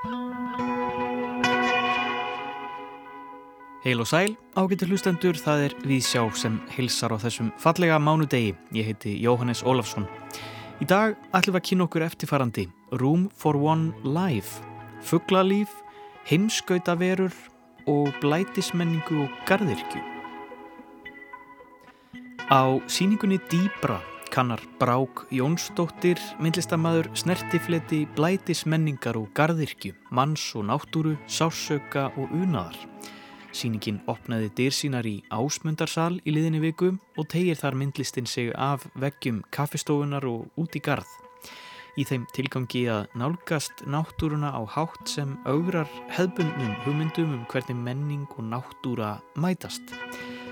Heil og sæl, ágættur hlustendur, það er Víðsjá sem hilsar á þessum fallega mánudegi. Ég heiti Jóhannes Ólafsson. Í dag ætlum við að kynna okkur eftirfarandi Room for One Live, fugglalíf, heimskautaverur og blætismenningu og gardirkju. Á síningunni Dýbra kannar Brák Jónsdóttir, myndlistamæður, snertifleti, blætismenningar og gardirkju, manns og náttúru, sásauka og unaðar. Sýningin opnaði dyrsínar í ásmundarsal í liðinni viku og tegir þar myndlistin sig af veggjum kaffestofunar og út í garð. Í þeim tilgangi að nálgast náttúruna á hátt sem augrar hefbundnum hugmyndum um hvernig menning og náttúra mætast.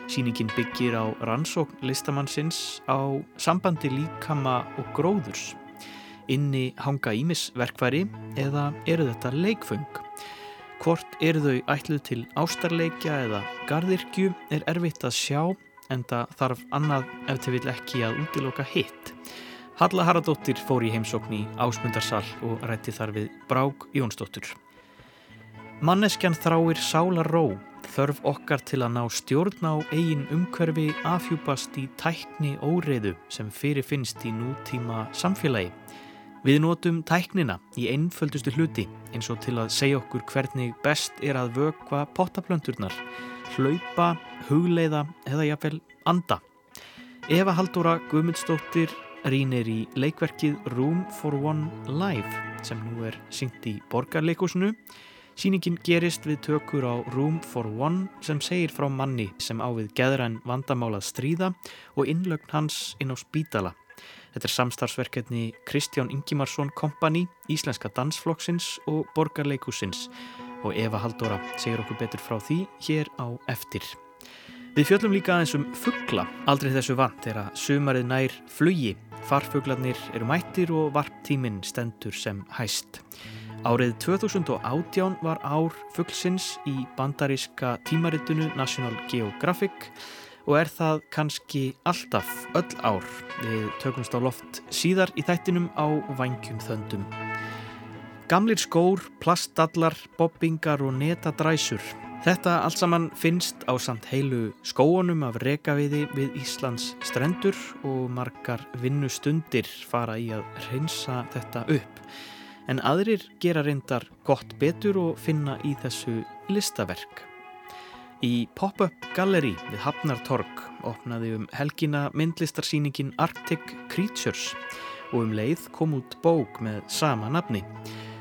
Sýningin byggir á rannsókn listamannsins á sambandi líkama og gróðurs. Inni hanga ímisverkværi eða eru þetta leikfung? Hvort eru þau ætluð til ástarleikja eða gardirkju er erfitt að sjá en það þarf annað ef þið vil ekki að útiloka hitt. Halla Haradóttir fór í heimsókn í Ásmundarsal og rætti þar við Brák Jónsdóttur. Manneskjan þráir sálar ró, þörf okkar til að ná stjórn á eigin umhverfi afhjúpast í tækni óreiðu sem fyrirfinnst í nútíma samfélagi. Við notum tæknina í einföldustu hluti eins og til að segja okkur hvernig best er að vökva pottaplönturnar, hlaupa, hugleiða eða jáfnvel anda. Eva Haldóra Guðmundsdóttir rínir í leikverkið Room for One Live sem nú er syngt í borgarleikusinu. Sýningin gerist við tökur á Room for One sem segir frá manni sem á við geðræn vandamálað stríða og innlögn hans inn á spítala Þetta er samstarfsverkefni Kristján Ingimarsson Kompani, Íslenska Dansflokksins og Borgarleikusins og Eva Haldóra segir okkur betur frá því hér á eftir. Við fjöllum líka aðeins um fuggla, aldrei þessu vant er að sumarið nær flugi, farfuglarnir eru mættir og varptíminn stendur sem hæst. Árið 2018 var ár fugglsins í bandaríska tímaritunu National Geographic og er það kannski alltaf öll ár við tökumst á loft síðar í þættinum á vangjum þöndum. Gamlir skór, plastallar, bobbingar og netadræsur. Þetta allt saman finnst á samt heilu skóunum af rekaviði við Íslands strendur og margar vinnustundir fara í að reynsa þetta upp. En aðrir gera reyndar gott betur og finna í þessu listaverk. Í pop-up galleri við Hafnartorg opnaði um helgina myndlistarsýningin Arctic Creatures og um leið kom út bók með sama nafni.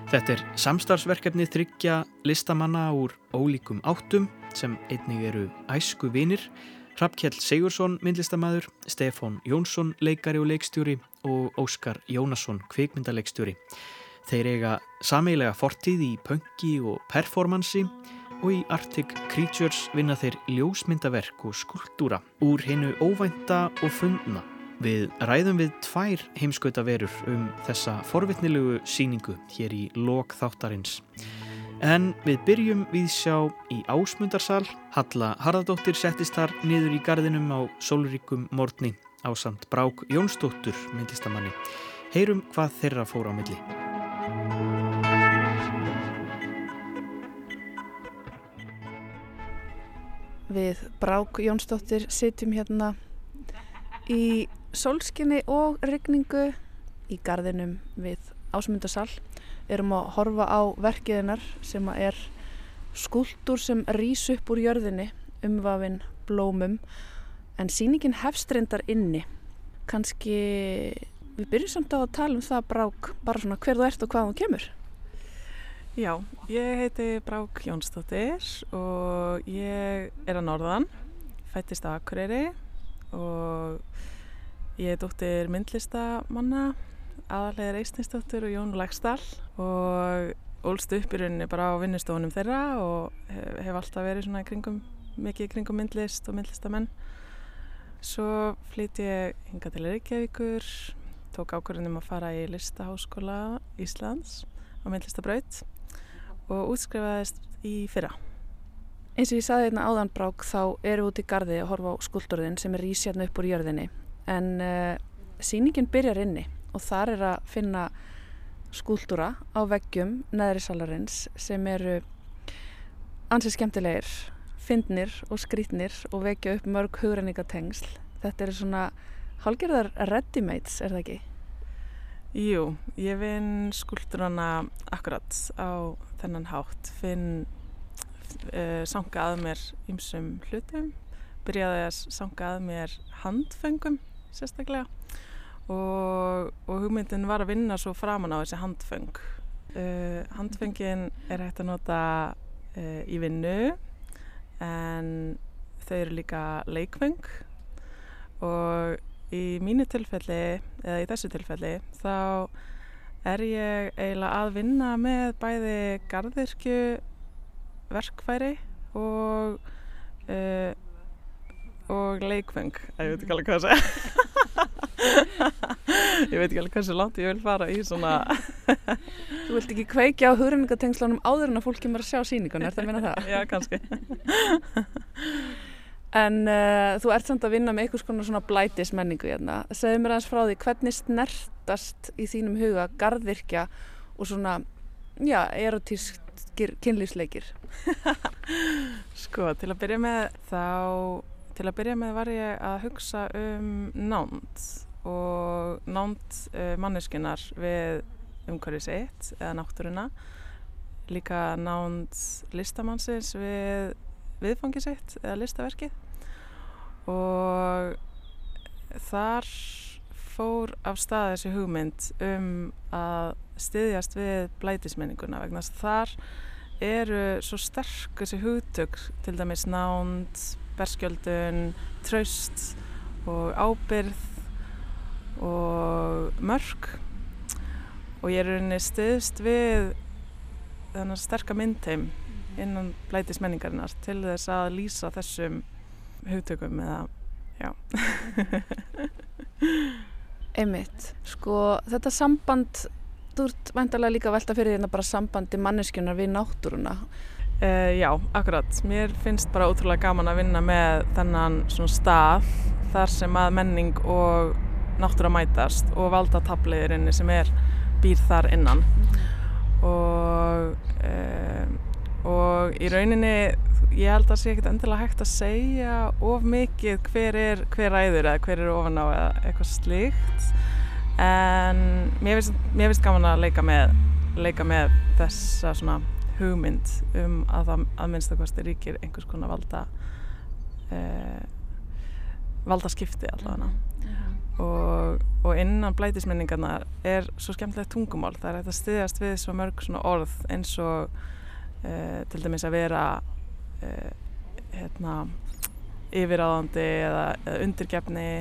Þetta er samstarfsverkefni þryggja listamanna úr ólíkum áttum sem einnig eru æsku vinir, Hrafkjell Sigursson myndlistamæður, Stefán Jónsson leikari og leikstjóri og Óskar Jónasson kvikmyndaleikstjóri. Þeir eiga sameilega fortíð í pöngi og performansi og í Arctic Creatures vinna þeir ljósmyndaverk og skulptúra úr hennu óvænta og fundna. Við ræðum við tvær heimskauta verur um þessa forvitnilegu síningu hér í lok þáttarins. En við byrjum við sjá í ásmundarsal. Halla Harðardóttir settist þar niður í gardinum á sólríkum morgni á samt Brák Jónsdóttur myndlistamanni. Heyrum hvað þeirra fór á milli. Við Brák Jónsdóttir sitjum hérna í solskinni og regningu í gardinum við Ásmundarsal. Erum að horfa á verkiðinar sem er skuldur sem rýs upp úr jörðinni umvafin blómum en síningin hefstrindar inni. Kannski við byrjum samt á að tala um það Brák bara svona hver þú ert og hvað þú kemur Já, ég heiti Brák Jónsdóttir og ég er að Norðan, fættist á Akureyri og ég er dóttir myndlistamanna, aðalega Reisnisdóttir og Jón Lagstall og ólst upp í rauninni bara á vinnustofunum þeirra og hef, hef alltaf verið svona kringum, mikið kringum myndlist og myndlistamenn. Svo flytt ég hinga til Reykjavíkur, tók ákvörðunum að fara í Listaháskóla Íslands á myndlistabraut og útskrifaðist í fyrra. Eins og ég saði einna hérna áðanbrák þá eru út í gardi að horfa á skuldurðin sem er ísjarnu upp úr jörðinni en uh, síningin byrjar inni og þar er að finna skúltúra á veggjum neðri salarins sem eru ansið skemmtilegir, fyndnir og skrítnir og vekja upp mörg hugrenningatengsl. Þetta eru svona hálgerðar ready-mates, er það ekki? Jú, ég vinn skúltúrana akkurat á þennan hátt, finn uh, sanga að mér ymsum hlutum, byrjaði að sanga að mér handfengum sérstaklega og, og hugmyndin var að vinna svo framann á þessi handfeng. Uh, handfengin er hægt að nota uh, í vinnu en þau eru líka leikfeng og í mínu tilfelli, eða í þessu tilfelli, þá er ég eiginlega að vinna með bæði gardirkju verkfæri og uh, og leikfeng ég veit ekki alveg hvað það segja ég veit ekki alveg hversu langt ég vil fara í svona Þú vilt ekki kveikja á hugrenningatengslunum áður en að fólk kemur að sjá síningun, er það að minna það? Já, kannski En uh, þú ert samt að vinna með einhvers konar svona blætismenningu hérna. Segðu mér aðeins frá því, hvernig snertast í þínum huga garðvirkja og svona, já, erotísk kynlýfsleikir? sko, til að byrja með þá, til að byrja með var ég að hugsa um nánd og nánd uh, manneskinnar við umhverfið sitt eða náttúruna líka nánd listamannsins við viðfangi sitt eða listaverkið. Og þar fór af stað þessi hugmynd um að styðjast við blætismenninguna vegna þar eru svo sterk þessi hugtök til dæmis nánd, berskjöldun, traust og ábyrð og mörg og ég er rauninni styðst við þennan sterka myndheim innan blætismenningarinnar til þess að lýsa þessum hugtökum eða já. Einmitt, sko þetta samband þú ert væntalega líka velta fyrir því að bara sambandi manneskjunar við náttúruna. Uh, Já, akkurat. Mér finnst bara ótrúlega gaman að vinna með þennan svona stað þar sem að menning og náttúra mætast og valda tabliðirinni sem er býr þar innan. Og uh, og í rauninni ég held að það sé ekkert endilega hægt að segja of mikið hver er hver ræður eða hver er ofan á eða eitthvað slíkt. En mér finnst, gaman að leika með leika með þessa svona hugmynd um að það að minnstakosti ríkir einhvers konar valda eh, valda skipti allavega og, og innan blætisminningarna er svo skemmtilegt tungumál. Það er að styðjast við svo mörg svona orð eins og uh, til dæmis að vera uh, hérna, yfiráðandi eða, eða undirgefni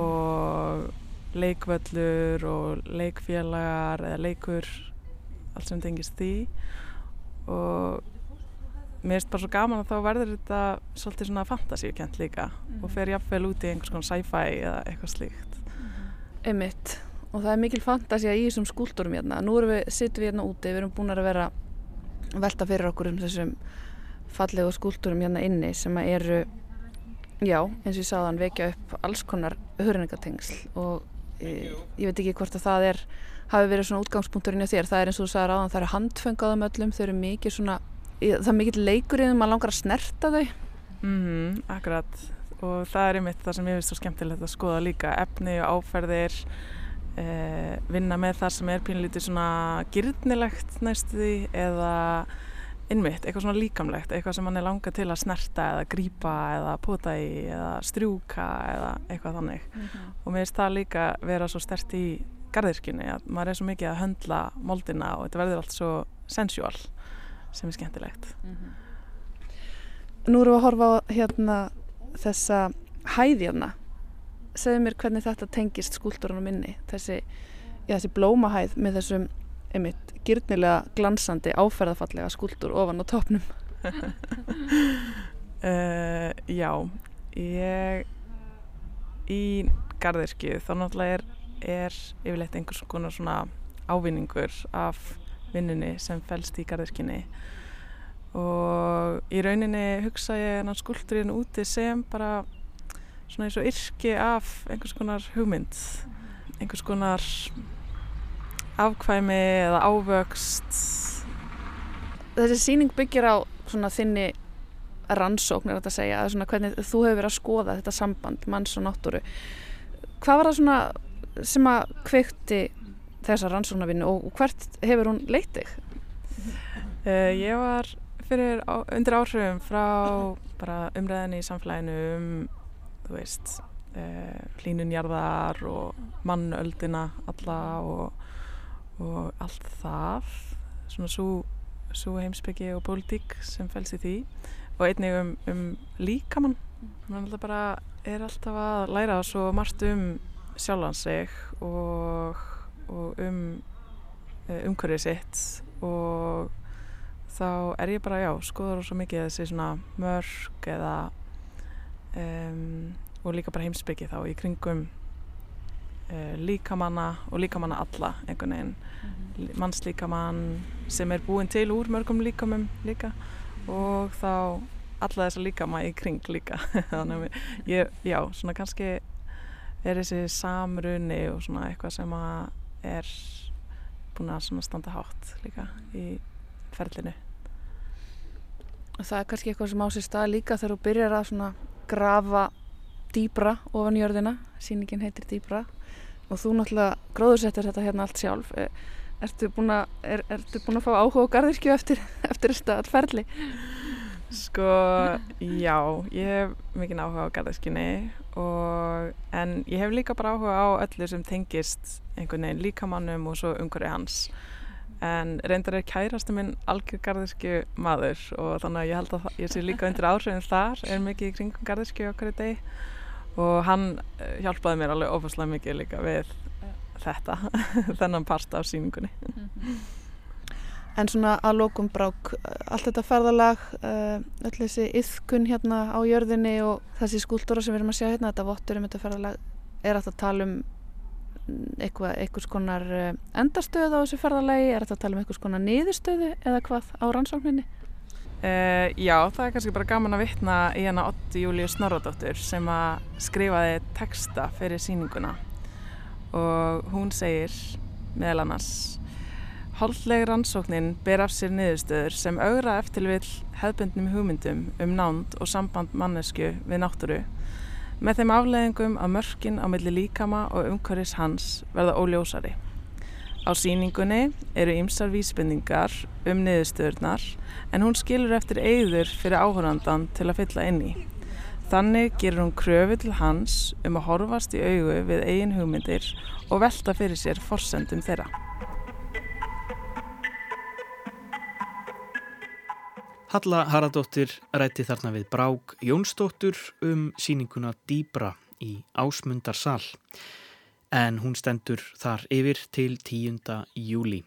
og leikvöllur og leikfélagar eða leikur allt sem tengist því og mér finnst bara svo gaman að þá verður þetta svolítið svona fantasíukent líka mm -hmm. og fer jáfnveil út í einhvers konar sci-fi eða eitthvað slíkt -hmm. Emmitt og það er mikil fantasía í þessum skúldurum hérna nú erum við, sittum við hérna úti, við erum búin að vera velta fyrir okkur um þessum fallegu skúldurum hérna inni sem eru já, eins og ég sagðan vekja upp alls konar hörningatengsl og e, ég veit ekki hvort að það er hafi verið svona útgangspunkturinn á þér. Það er eins og þú sagði ráðan, það eru handfengaðum öllum þau eru mikið svona, það er mikið leikur í þeim, maður langar að snerta þau. Mm -hmm, Akkurat. Og það er einmitt það sem ég finnst svo skemmtilegt að skoða líka efni og áferðir eh, vinna með það sem er pínlítið svona gyrnilegt næstu því eða innmitt, eitthvað svona líkamlegt eitthvað sem mann er langa til að snerta eða grýpa eða pota í eða strjúka eða eitthvað þannig mm -hmm. og mér finnst það líka vera svo stert í gardirkjunni að maður er svo mikið að höndla moldina og þetta verður allt svo sensual sem er skemmtilegt mm -hmm. Nú erum við að horfa á hérna þessa hæðjarna segðu mér hvernig þetta tengist skúltúrunum minni þessi, já, þessi blómahæð með þessum einmitt gyrnilega glansandi áferðafallega skúltúr ofan á topnum uh, Já ég í gardirkju þá náttúrulega er, er yfirleitt einhvers konar svona ávinningur af vinninni sem fælst í gardirkjunni og í rauninni hugsa ég skúltúrin úti sem bara svona eins og yrki af einhvers konar hugmynd einhvers konar afkvæmi eða ávöxt. Þessi síning byggir á svona þinni rannsókn þetta að segja, svona hvernig þú hefur verið að skoða þetta samband manns og náttúru. Hvað var það svona sem að kveikti þessa rannsóknarvinnu og hvert hefur hún leitið? Uh, ég var fyrir á, undir áhrifum frá bara umræðinni í samfélaginu um, þú veist, uh, hlínunjarðar og mannöldina alla og, og allt það, svona svo heimsbyggi og pólitík sem fels í því. Og einnig um, um líkamann. Hann alltaf bara er alltaf að læra svo margt um sjálfan sig og, og um eh, umhverfið sitt. Og þá er ég bara, já, skoður svo mikið þessi svona mörg eða um, og líka bara heimsbyggi þá í kringum uh, líkamanna og líkamanna alla einhvern veginn. Mm -hmm. mannslíkamann sem er búin til úr mörgum líkamum líka og þá alla þessa líkama í kring líka. Þannig að ég, já, svona kannski er þessi samrunni og svona eitthvað sem að er búin að svona standa hátt líka í ferlinu. Og það er kannski eitthvað sem á sér stað líka þegar þú byrjar að svona grafa dýbra ofan jörðina síningin heitir dýbra og þú náttúrulega gróðursettir þetta hérna allt sjálf eh, Ertu búin að, er, ertu búin að fá áhuga á gardirkju eftir, eftir þetta ferli? Sko, já, ég hef mikið áhuga á gardirkjunni en ég hef líka bara áhuga á öllu sem tengist einhvern veginn líkamannum og svo umhverju hans. En reyndar er kærastu minn algjör gardirkju maður og þannig að ég held að ég sé líka undir áhrifin þar, er mikið í kringum gardirkju okkur í deg og hann eh, hjálpaði mér alveg ofaslega mikið líka við þetta, þennan part af síningunni. Mhm. En svona að lókum brák, allt þetta ferðalag, eh, öll þessi yðkun hérna á jörðinni og þessi skúltúra sem við erum að sjá hérna, þetta vottur um þetta ferðalag, er þetta að tala um eitthvað, eitthvað skonar eh, endastöðu á þessu ferðalagi, er þetta að tala um eitthvað skonar niðurstöðu eða hvað á rannsókninni? Uh, já, það er kannski bara gaman að vittna í hana 8. júliu Snorradóttur sem að skrifaði texta fyrir síninguna og hún segir meðal annars Haldleg rannsóknin ber af sér niðurstöður sem augra eftir vil hefðbundnum hugmyndum um nánd og samband mannesku við náttúru með þeim afleðingum að mörkin á milli líkama og umhverfis hans verða óljósari. Á síningunni eru ýmsar vísbendingar um niðurstöðurnar en hún skilur eftir eigður fyrir áhörnandan til að fylla inn í. Þannig gerur hún kröfu til hans um að horfast í augu við eigin hugmyndir og velta fyrir sér forsendum þeirra. Halla Haradóttir rætti þarna við Brák Jónsdóttur um síninguna Dýbra í Ásmundarsal en hún stendur þar yfir til 10. júli.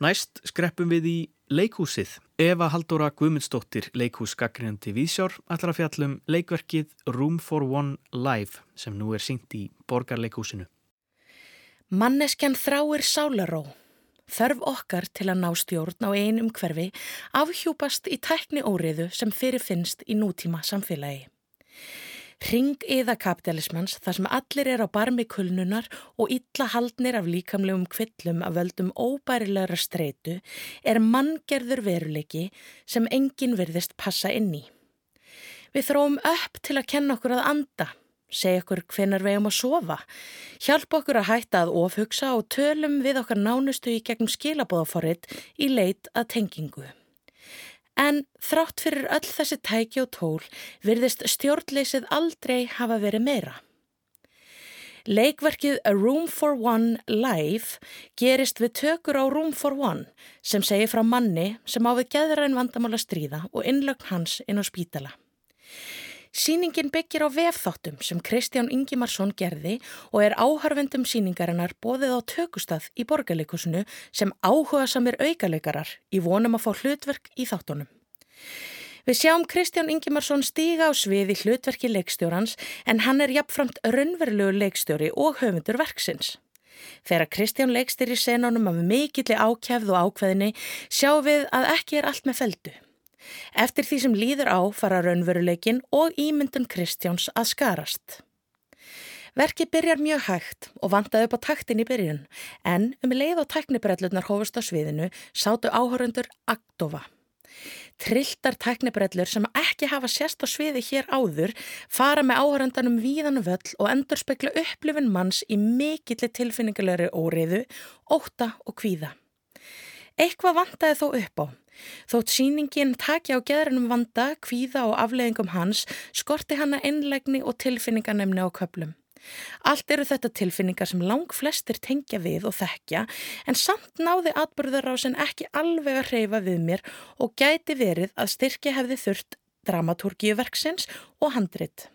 Næst skreppum við í Leikhúsið. Eva Haldóra Guðmundsdóttir, leikhúsgaggrindi Vísjár, allar að fjallum leikverkið Room for One Live sem nú er syngt í Borgarleikhúsinu. Manneskjan þráir sálaró. Þörf okkar til að ná stjórn á einum hverfi afhjúpast í tækni óriðu sem fyrirfinnst í nútíma samfélagi. Ringiða kapitalismans þar sem allir er á barmi kulnunar og illa haldnir af líkamlegum kvillum af völdum óbærilegra streitu er manngerður veruleiki sem enginn virðist passa inn í. Við þróum upp til að kenna okkur að anda, segja okkur hvenar við um að sofa, hjálpa okkur að hætta að ofhugsa og tölum við okkar nánustu í gegnum skilabóðaforrið í leit að tengingu. En þrátt fyrir öll þessi tæki og tól virðist stjórnleysið aldrei hafa verið meira. Leikverkið A Room for One Live gerist við tökur á Room for One sem segir frá manni sem á við geðræn vandamála stríða og innlögn hans inn á spítala. Sýningin byggir á vefþáttum sem Kristján Ingimarsson gerði og er áharfendum sýningarinnar bóðið á tökustað í borgarleikusinu sem áhuga samir aukaleikarar í vonum að fá hlutverk í þáttunum. Við sjáum Kristján Ingimarsson stíga á svið í hlutverki leikstjórans en hann er jafnframt raunverulegu leikstjóri og höfundur verksins. Þegar Kristján leikstir í senunum af mikilli ákjæfð og ákveðinni sjáum við að ekki er allt með feldu. Eftir því sem líður á fara raunveruleikin og ímyndun Kristjáns að skarast. Verki byrjar mjög hægt og vandaði upp á taktin í byrjun en um leið og tæknibrellurnar hófust á sviðinu sátu áhörundur Aktofa. Trilltar tæknibrellur sem ekki hafa sérst á sviði hér áður fara með áhörundanum víðan völl og endur spekla upplifin manns í mikillir tilfinningulegri óriðu, óta og kvíða. Eitthvað vandaði þó upp á. Þótt síningin taki á geðrunum vanda, kvíða og afleðingum hans skorti hanna einlegni og tilfinninganemni á köplum. Allt eru þetta tilfinningar sem lang flestir tengja við og þekkja en samt náði atbyrðarásin ekki alveg að hreyfa við mér og gæti verið að styrkja hefði þurft dramatúrgíuverksins og handrit.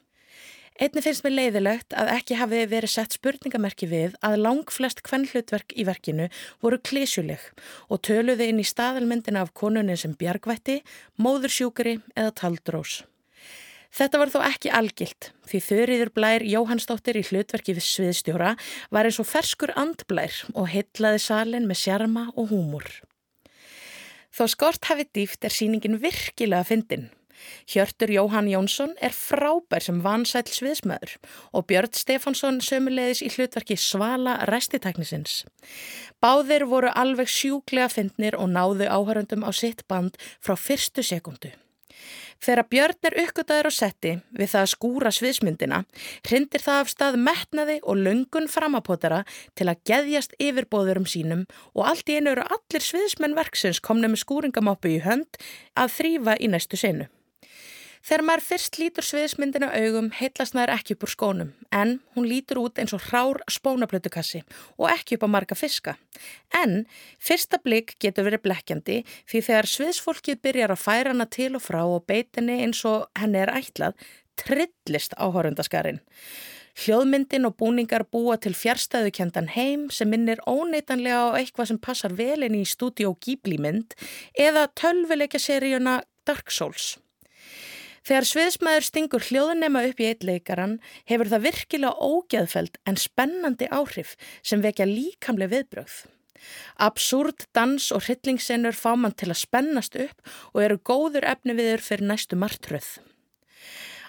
Einni finnst mér leiðilegt að ekki hafi verið sett spurningamerki við að lang flest kvennhlutverk í verkinu voru klísjuleg og töluði inn í staðalmyndina af konunni sem bjargvætti, móðursjúkari eða taldrós. Þetta var þó ekki algilt því þurriður blær Jóhannsdóttir í hlutverki við sviðstjóra var eins og ferskur andblær og heitlaði salin með sjarma og húmur. Þó skort hafi dýft er síningin virkilega fyndin. Hjörtur Jóhann Jónsson er frábær sem vansæl sviðsmaður og Björn Stefánsson sömulegis í hlutverki Svala restitæknisins. Báðir voru alveg sjúklega fyndnir og náðu áhörundum á sitt band frá fyrstu sekundu. Þegar Björn er uppgötaður á setti við það að skúra sviðsmyndina, hrindir það af stað metnaði og löngun framapotara til að geðjast yfirbóðurum sínum og allt í einu eru allir sviðsmenn verksins komna með skúringamápu í hönd að þrýfa í næstu senu. Þegar maður fyrst lítur sviðismyndina augum heitlast næður ekki upp úr skónum en hún lítur út eins og hrár spónaplötukassi og ekki upp á marga fiska. En fyrsta blik getur verið blekkjandi því þegar sviðsfólkið byrjar að færa hana til og frá og beitinni eins og henni er ætlað trillist áhórundaskarinn. Hljóðmyndin og búningar búa til fjärstæðukendan heim sem minnir óneitanlega á eitthvað sem passar vel inn í stúdíó Ghibli mynd eða tölvileika seríuna Dark Souls. Þegar sviðsmaður stingur hljóðunema upp í eitleikaran hefur það virkilega ógeðfæld en spennandi áhrif sem vekja líkamlega viðbröð. Absúrt dans og hryllingssennur fá mann til að spennast upp og eru góður efni viður fyrir næstu martröð.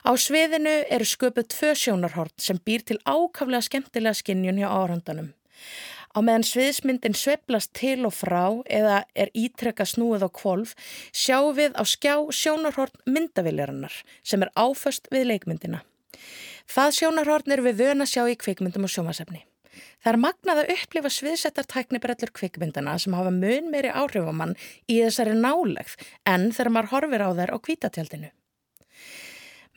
Á sviðinu eru sköpuð tvö sjónarhort sem býr til ákaflega skemmtilega skinnjun hjá árandanum. Á meðan sviðismyndin sveplast til og frá eða er ítrekka snúið á kvolf sjáum við á skjá sjónarhorn myndaviljarinnar sem er áföst við leikmyndina. Það sjónarhorn er við vöna sjá í kvikmyndum og sjómasefni. Það er magnað að upplifa sviðsettar tæknibrellur kvikmyndana sem hafa mun meiri áhrifamann í þessari nálegð en þegar maður horfir á þær á kvítatjaldinu.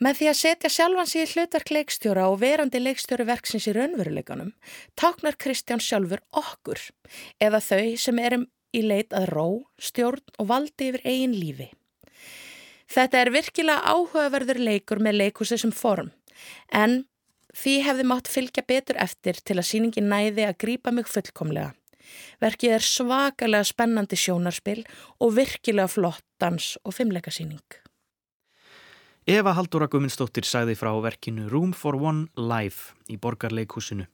Með því að setja sjálfans í hlutverk leikstjóra og verandi leikstjóri verksins í raunveruleikanum táknar Kristján sjálfur okkur eða þau sem erum í leit að ró, stjórn og valdi yfir eigin lífi. Þetta er virkilega áhugaverður leikur með leikusi sem form en því hefði mátt fylgja betur eftir til að síningin næði að grýpa mig fullkomlega. Verkið er svakalega spennandi sjónarspil og virkilega flott dans og fimmleikasíning. Eva Haldóra Guðmundsdóttir sagði frá verkinu Room for One Live í borgarleikhúsinu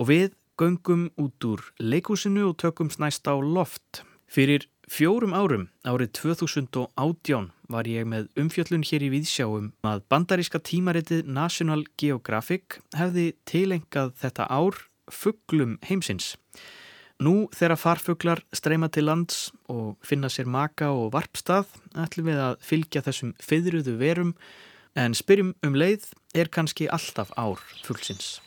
og við göngum út úr leikhúsinu og tökum snæst á loft. Fyrir fjórum árum, árið 2018, var ég með umfjöllun hér í Víðsjáum að bandaríska tímaritið National Geographic hefði tilengað þetta ár fugglum heimsins. Nú þegar farfuglar streyma til lands og finna sér maka og varpstað ætlum við að fylgja þessum feyðruðu verum en spyrjum um leið er kannski alltaf ár fuglsins.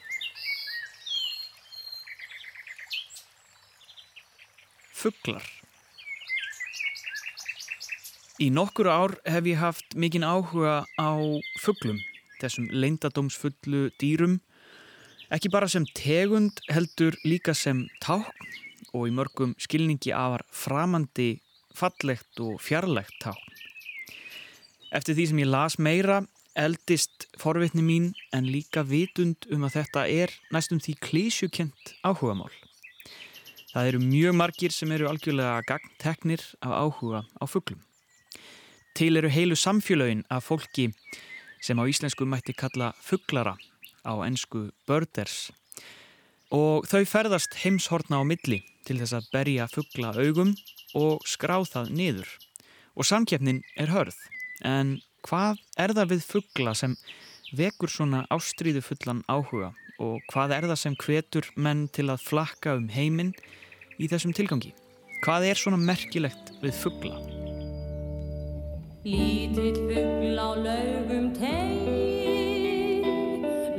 Fuglar Í nokkuru ár hef ég haft mikinn áhuga á fuglum, þessum leindadómsfullu dýrum, ekki bara sem tegund heldur líka sem tákn og í mörgum skilningi afar framandi, fallegt og fjarlægt tákn. Eftir því sem ég las meira eldist forvitni mín en líka vitund um að þetta er næstum því klísjukent áhugamál. Það eru mjög margir sem eru algjörlega gagteknir af áhuga á fugglum. Til eru heilu samfélögin af fólki sem á íslensku mætti kalla fugglara á ennsku birders og þau ferðast heimshortna á milli til þess að berja fuggla augum og skrá það niður. Og samkeppnin er hörð, en hvað er það við fuggla sem vekur svona ástríðu fullan áhuga og hvað er það sem hvetur menn til að flakka um heiminn í þessum tilgangi? Hvað er svona merkilegt við fuggla? Lítill fuggl á laugum teg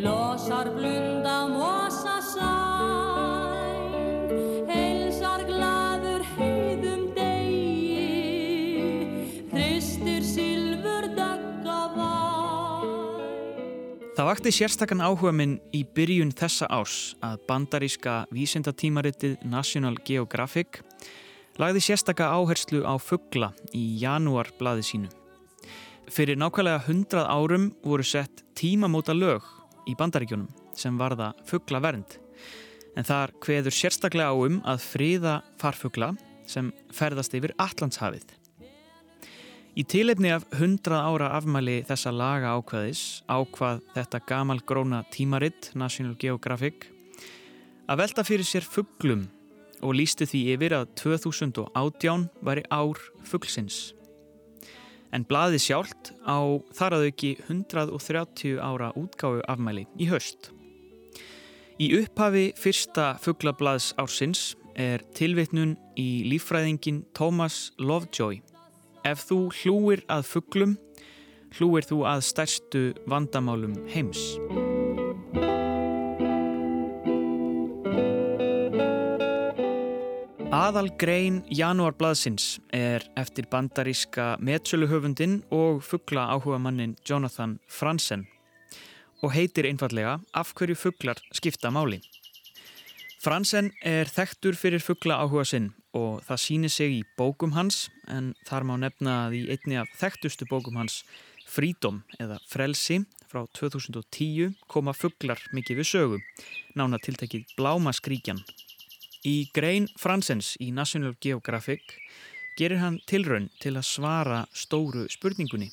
losar blunda Það vakti sérstakann áhuga minn í byrjun þessa ás að bandaríska vísindatímaritið National Geographic lagði sérstaka áherslu á fuggla í janúarblaði sínu. Fyrir nákvæmlega hundrað árum voru sett tímamóta lög í bandaríkjónum sem varða fugglavernd en þar hveður sérstaklega á um að fríða farfuggla sem ferðast yfir Allandshafið. Í tilefni af hundrað ára afmæli þessa laga ákvaðis ákvað þetta gamal gróna tímaritt National Geographic að velta fyrir sér fugglum og lísti því yfir að 2018 væri ár fugglsins. En blaði sjálft á þar að auki 130 ára útgáfu afmæli í höst. Í upphafi fyrsta fugglablaðs ársins er tilvitnun í lífræðingin Thomas Lovejoy. Ef þú hlúir að fugglum, hlúir þú að stærstu vandamálum heims. Aðal grein janúarblaðsins er eftir bandaríska metsöluhöfundin og fuggla áhuga mannin Jonathan Franzen og heitir einfallega Af hverju fugglar skipta máli. Franzen er þekktur fyrir fuggla áhuga sinn og það sýnir sig í bókum hans en þar má nefna að í einni af þekktustu bókum hans Freedom eða Frelsi frá 2010 koma fugglar mikið við sögu, nána tiltekið Blámaskríkjan Í grein Fransens í National Geographic gerir hann tilraun til að svara stóru spurningunni.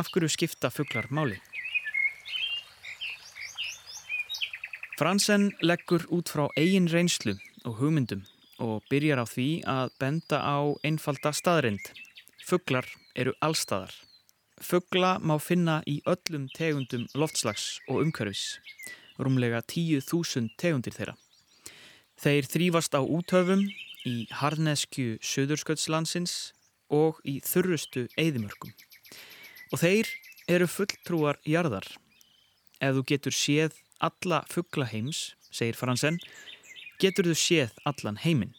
Af hverju skipta fugglar máli? Fransen leggur út frá eigin reynslu og hugmyndum og byrjar á því að benda á einfalda staðrind. Fugglar eru allstaðar. Fuggla má finna í öllum tegundum loftslags og umhverfis, rúmlega 10.000 tegundir þeirra. Þeir þrýfast á útöfum í harneskju söðursköldslandsins og í þurrustu eigðimörkum. Og þeir eru fulltrúar jarðar. Ef þú getur séð alla fuggla heims, segir Fransen, getur þú séð allan heiminn.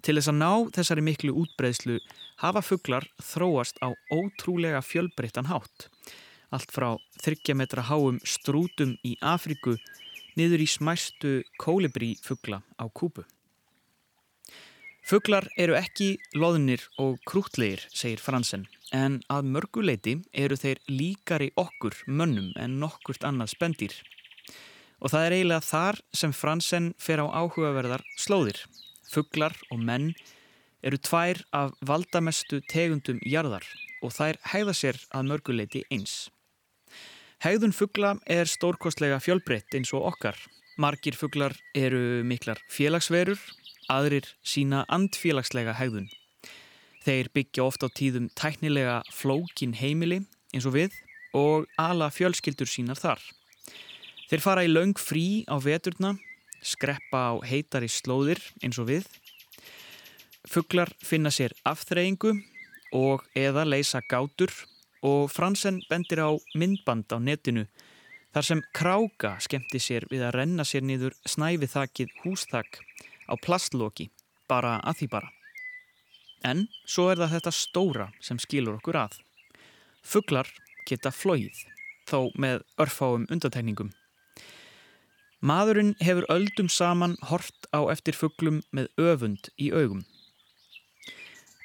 Til þess að ná þessari miklu útbreðslu hafa fugglar þróast á ótrúlega fjölbreyttan hátt. Allt frá 30 metra háum strútum í Afriku niður í smæstu kólibrí fuggla á kúpu. Fugglar eru ekki loðnir og krútlegir, segir Fransen, en að mörguleiti eru þeir líkari okkur mönnum en nokkurt annað spendir. Og það er eiginlega þar sem Fransen fer á áhugaverðar slóðir. Fugglar og menn eru tvær af valdamestu tegundum jarðar og þær hæða sér að mörguleiti eins. Hegðun fuggla er stórkostlega fjölbreytt eins og okkar. Margir fugglar eru miklar félagsverur, aðrir sína andfélagslega hegðun. Þeir byggja ofta á tíðum tæknilega flókin heimili eins og við og ala fjölskyldur sínar þar. Þeir fara í laung frí á veturna, skreppa á heitari slóðir eins og við. Fugglar finna sér afþreyingu og eða leysa gátur og Fransen bendir á myndband á netinu þar sem kráka skemmti sér við að renna sér niður snæfið þakkið húsþakk á plastloki, bara að því bara. En svo er það þetta stóra sem skilur okkur að. Fugglar geta flóið, þó með örfáum undatæningum. Maðurinn hefur öldum saman hort á eftir fugglum með öfund í augum.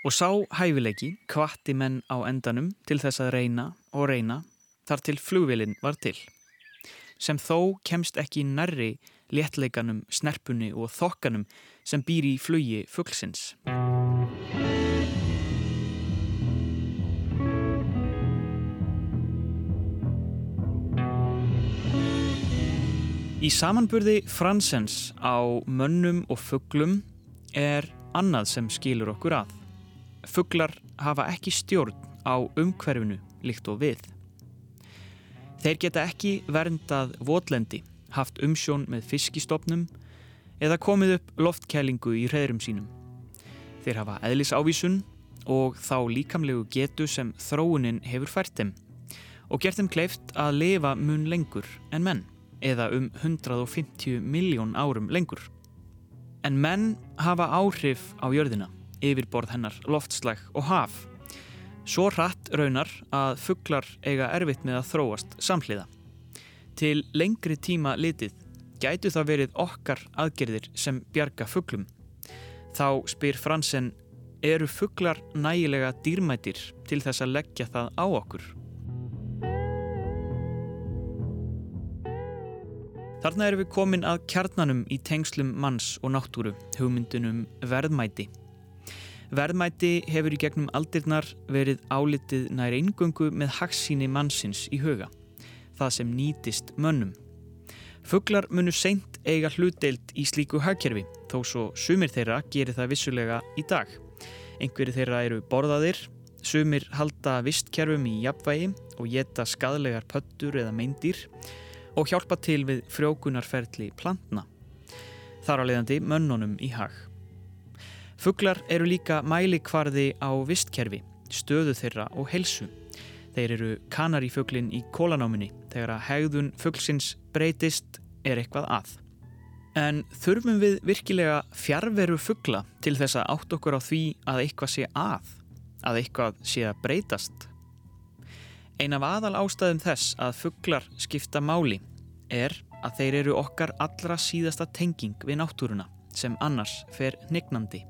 Og sá hæfileiki kvatti menn á endanum til þess að reyna og reyna þar til flugvelin var til. Sem þó kemst ekki nærri léttleikanum, snerpunni og þokkanum sem býr í flugi fugglsins. Í samanburði Fransens á mönnum og fugglum er annað sem skilur okkur að. Fugglar hafa ekki stjórn á umhverfinu líkt og við. Þeir geta ekki verndað votlendi, haft umsjón með fiskistofnum eða komið upp loftkælingu í hreðrum sínum. Þeir hafa eðlisávísun og þá líkamlegu getu sem þróunin hefur fært þeim og gert þeim kleift að lifa mun lengur en menn eða um 150 miljón árum lengur. En menn hafa áhrif á jörðina, yfirborð hennar, loftslag og haf. Svo hratt raunar að fugglar eiga erfitt með að þróast samhliða. Til lengri tíma litið gætu það verið okkar aðgerðir sem bjarga fugglum. Þá spyr Fransen, eru fugglar nægilega dýrmætir til þess að leggja það á okkur? Þarna erum við komin að kjarnanum í tengslum manns og náttúru, hugmyndunum verðmæti. Verðmæti hefur í gegnum aldirnar verið álitið nær eingöngu með hagsíni mannsins í huga, það sem nýtist mönnum. Fugglar munu seint eiga hlutdeild í slíku hagkerfi, þó svo sumir þeirra gerir það vissulega í dag. Einhverju þeirra eru borðaðir, sumir halda vistkerfum í jafnvægi og geta skadlegar pöttur eða meindir og hjálpa til við frjókunarferðli plantna. Þar á leiðandi mönnunum í hag. Fugglar eru líka mælikvarði á vistkerfi, stöðu þeirra og helsu. Þeir eru kanarífuglin í kólanáminni þegar að hegðun fugglsins breytist er eitthvað að. En þurfum við virkilega fjárveru fuggla til þess að átt okkur á því að eitthvað sé að, að eitthvað sé að breytast? Ein af aðal ástæðum þess að fugglar skipta máli er að þeir eru okkar allra síðasta tenging við náttúruna sem annars fer nignandi.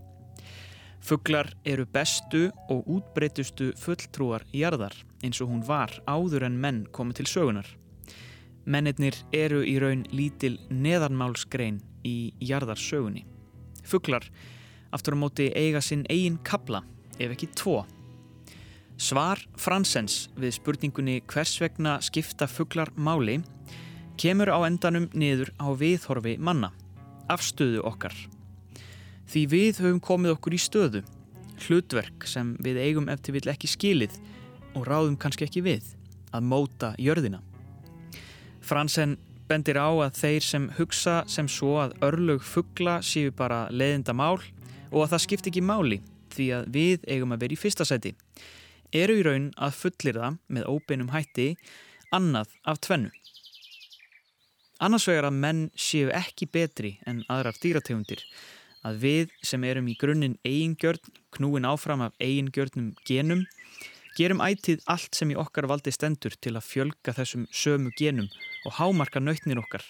Fugglar eru bestu og útbreytustu fulltrúar í jarðar eins og hún var áður en menn komið til sögunar. Mennirnir eru í raun lítil neðarmálsgrein í jarðarsögunni. Fugglar aftur á móti eiga sinn eigin kabla ef ekki tvo. Svar Fransens við spurningunni hvers vegna skipta fugglar máli kemur á endanum niður á viðhorfi manna, afstöðu okkar. Því við höfum komið okkur í stöðu, hlutverk sem við eigum eftir vill ekki skilið og ráðum kannski ekki við, að móta jörðina. Fransen bendir á að þeir sem hugsa sem svo að örlög fuggla séu bara leðinda mál og að það skipt ekki máli því að við eigum að vera í fyrsta seti eru í raun að fullir það með óbeinum hætti annað af tvennu. Annars vegar að menn séu ekki betri en aðrar dýrategundir, að við sem erum í grunninn eigingjörn, knúin áfram af eigingjörnum genum, gerum ætið allt sem í okkar valdi stendur til að fjölga þessum sömu genum og hámarka nautnir okkar.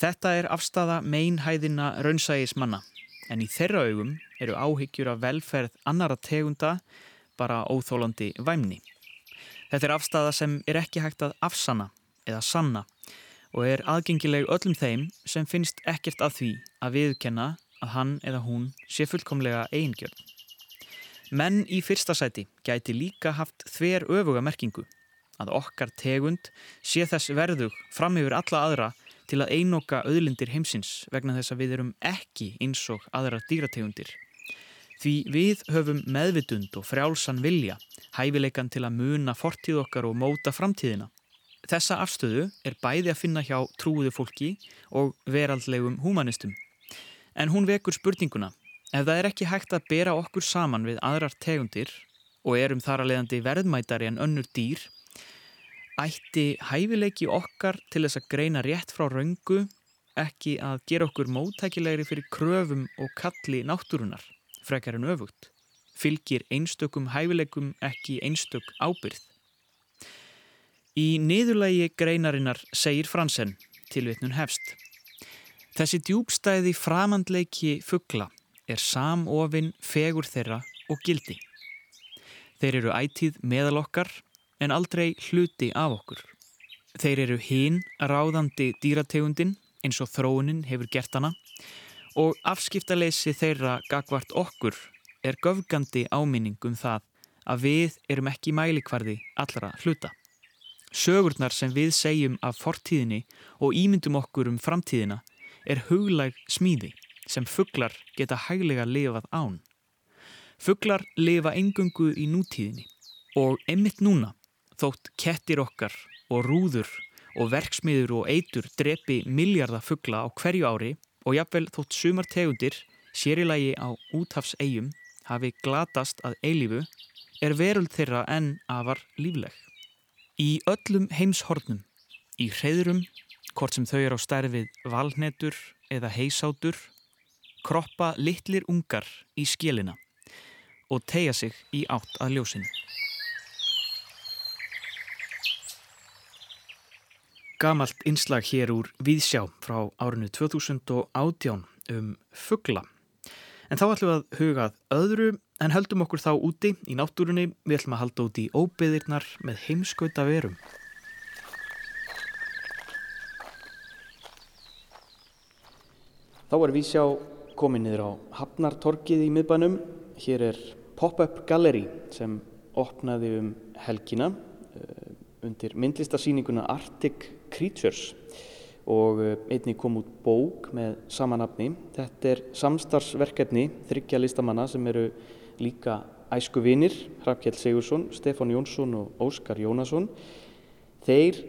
Þetta er afstafa meinhæðina raunsægis manna, en í þeirra augum eru áhyggjur af velferð annara tegunda bara óþólandi væmni. Þetta er afstæða sem er ekki hægt að afsanna eða sanna og er aðgengileg öllum þeim sem finnst ekkert að því að viðkenna að hann eða hún sé fullkomlega eigingjörn. Menn í fyrsta sæti gæti líka haft þver öfuga merkingu að okkar tegund sé þess verðug fram yfir alla aðra til að einoka auðlindir heimsins vegna þess að við erum ekki eins og aðra dýrategundir Því við höfum meðvitund og frjálsan vilja, hæfileikan til að muna fortíð okkar og móta framtíðina. Þessa afstöðu er bæði að finna hjá trúiðu fólki og veraldlegum humanistum. En hún vekur spurninguna, ef það er ekki hægt að bera okkur saman við aðrar tegundir og erum þar að leiðandi verðmætari en önnur dýr, ætti hæfileiki okkar til þess að greina rétt frá raungu ekki að gera okkur móttækilegri fyrir kröfum og kalli náttúrunar frekar en öfugt, fylgir einstökum hæfileikum ekki einstök ábyrð. Í niðurlægi greinarinnar segir Fransen tilvitnun hefst. Þessi djúbstæði framandleiki fuggla er samofinn fegur þeirra og gildi. Þeir eru ætíð meðal okkar en aldrei hluti af okkur. Þeir eru hinn ráðandi dýrategundin eins og þróunin hefur gert hana og afskiptaleysi þeirra gagvart okkur er göfgandi áminning um það að við erum ekki mælikvarði allra hluta. Sögurnar sem við segjum af fortíðinni og ímyndum okkur um framtíðina er huglæg smíði sem fugglar geta hæglega lifað án. Fugglar lifa engungu í nútíðinni og emitt núna þótt kettir okkar og rúður og verksmiður og eitur drepi miljardafugla á hverju ári og jafnvel þótt sumar tegundir, sérilagi á úthafs eigum, hafi glatast að eilífu, er veröld þeirra enn afar lífleg. Í öllum heimshornum, í hreyðurum, hvort sem þau er á stærfið valnetur eða heisátur, kroppa litlir ungar í skjelina og tegja sig í átt að ljósinu. Gamalt innslag hér úr Víðsjá frá árinu 2018 um fuggla. En þá ætlum við að hugað öðru en höldum okkur þá úti í náttúrunni. Við ætlum að halda úti í óbyðirnar með heimskauta verum. Þá er Víðsjá komin niður á Hafnartorkið í miðbænum. Hér er pop-up galleri sem opnaði um helgina undir myndlistarsýninguna Arctic Creatures og eh, einni kom út bók með sama nafni. Þetta er samstarfsverkefni þryggja listamanna sem eru líka æsku vinir, Hrafkjell Sigursson, Stefán Jónsson og Óskar Jónasson. Þeir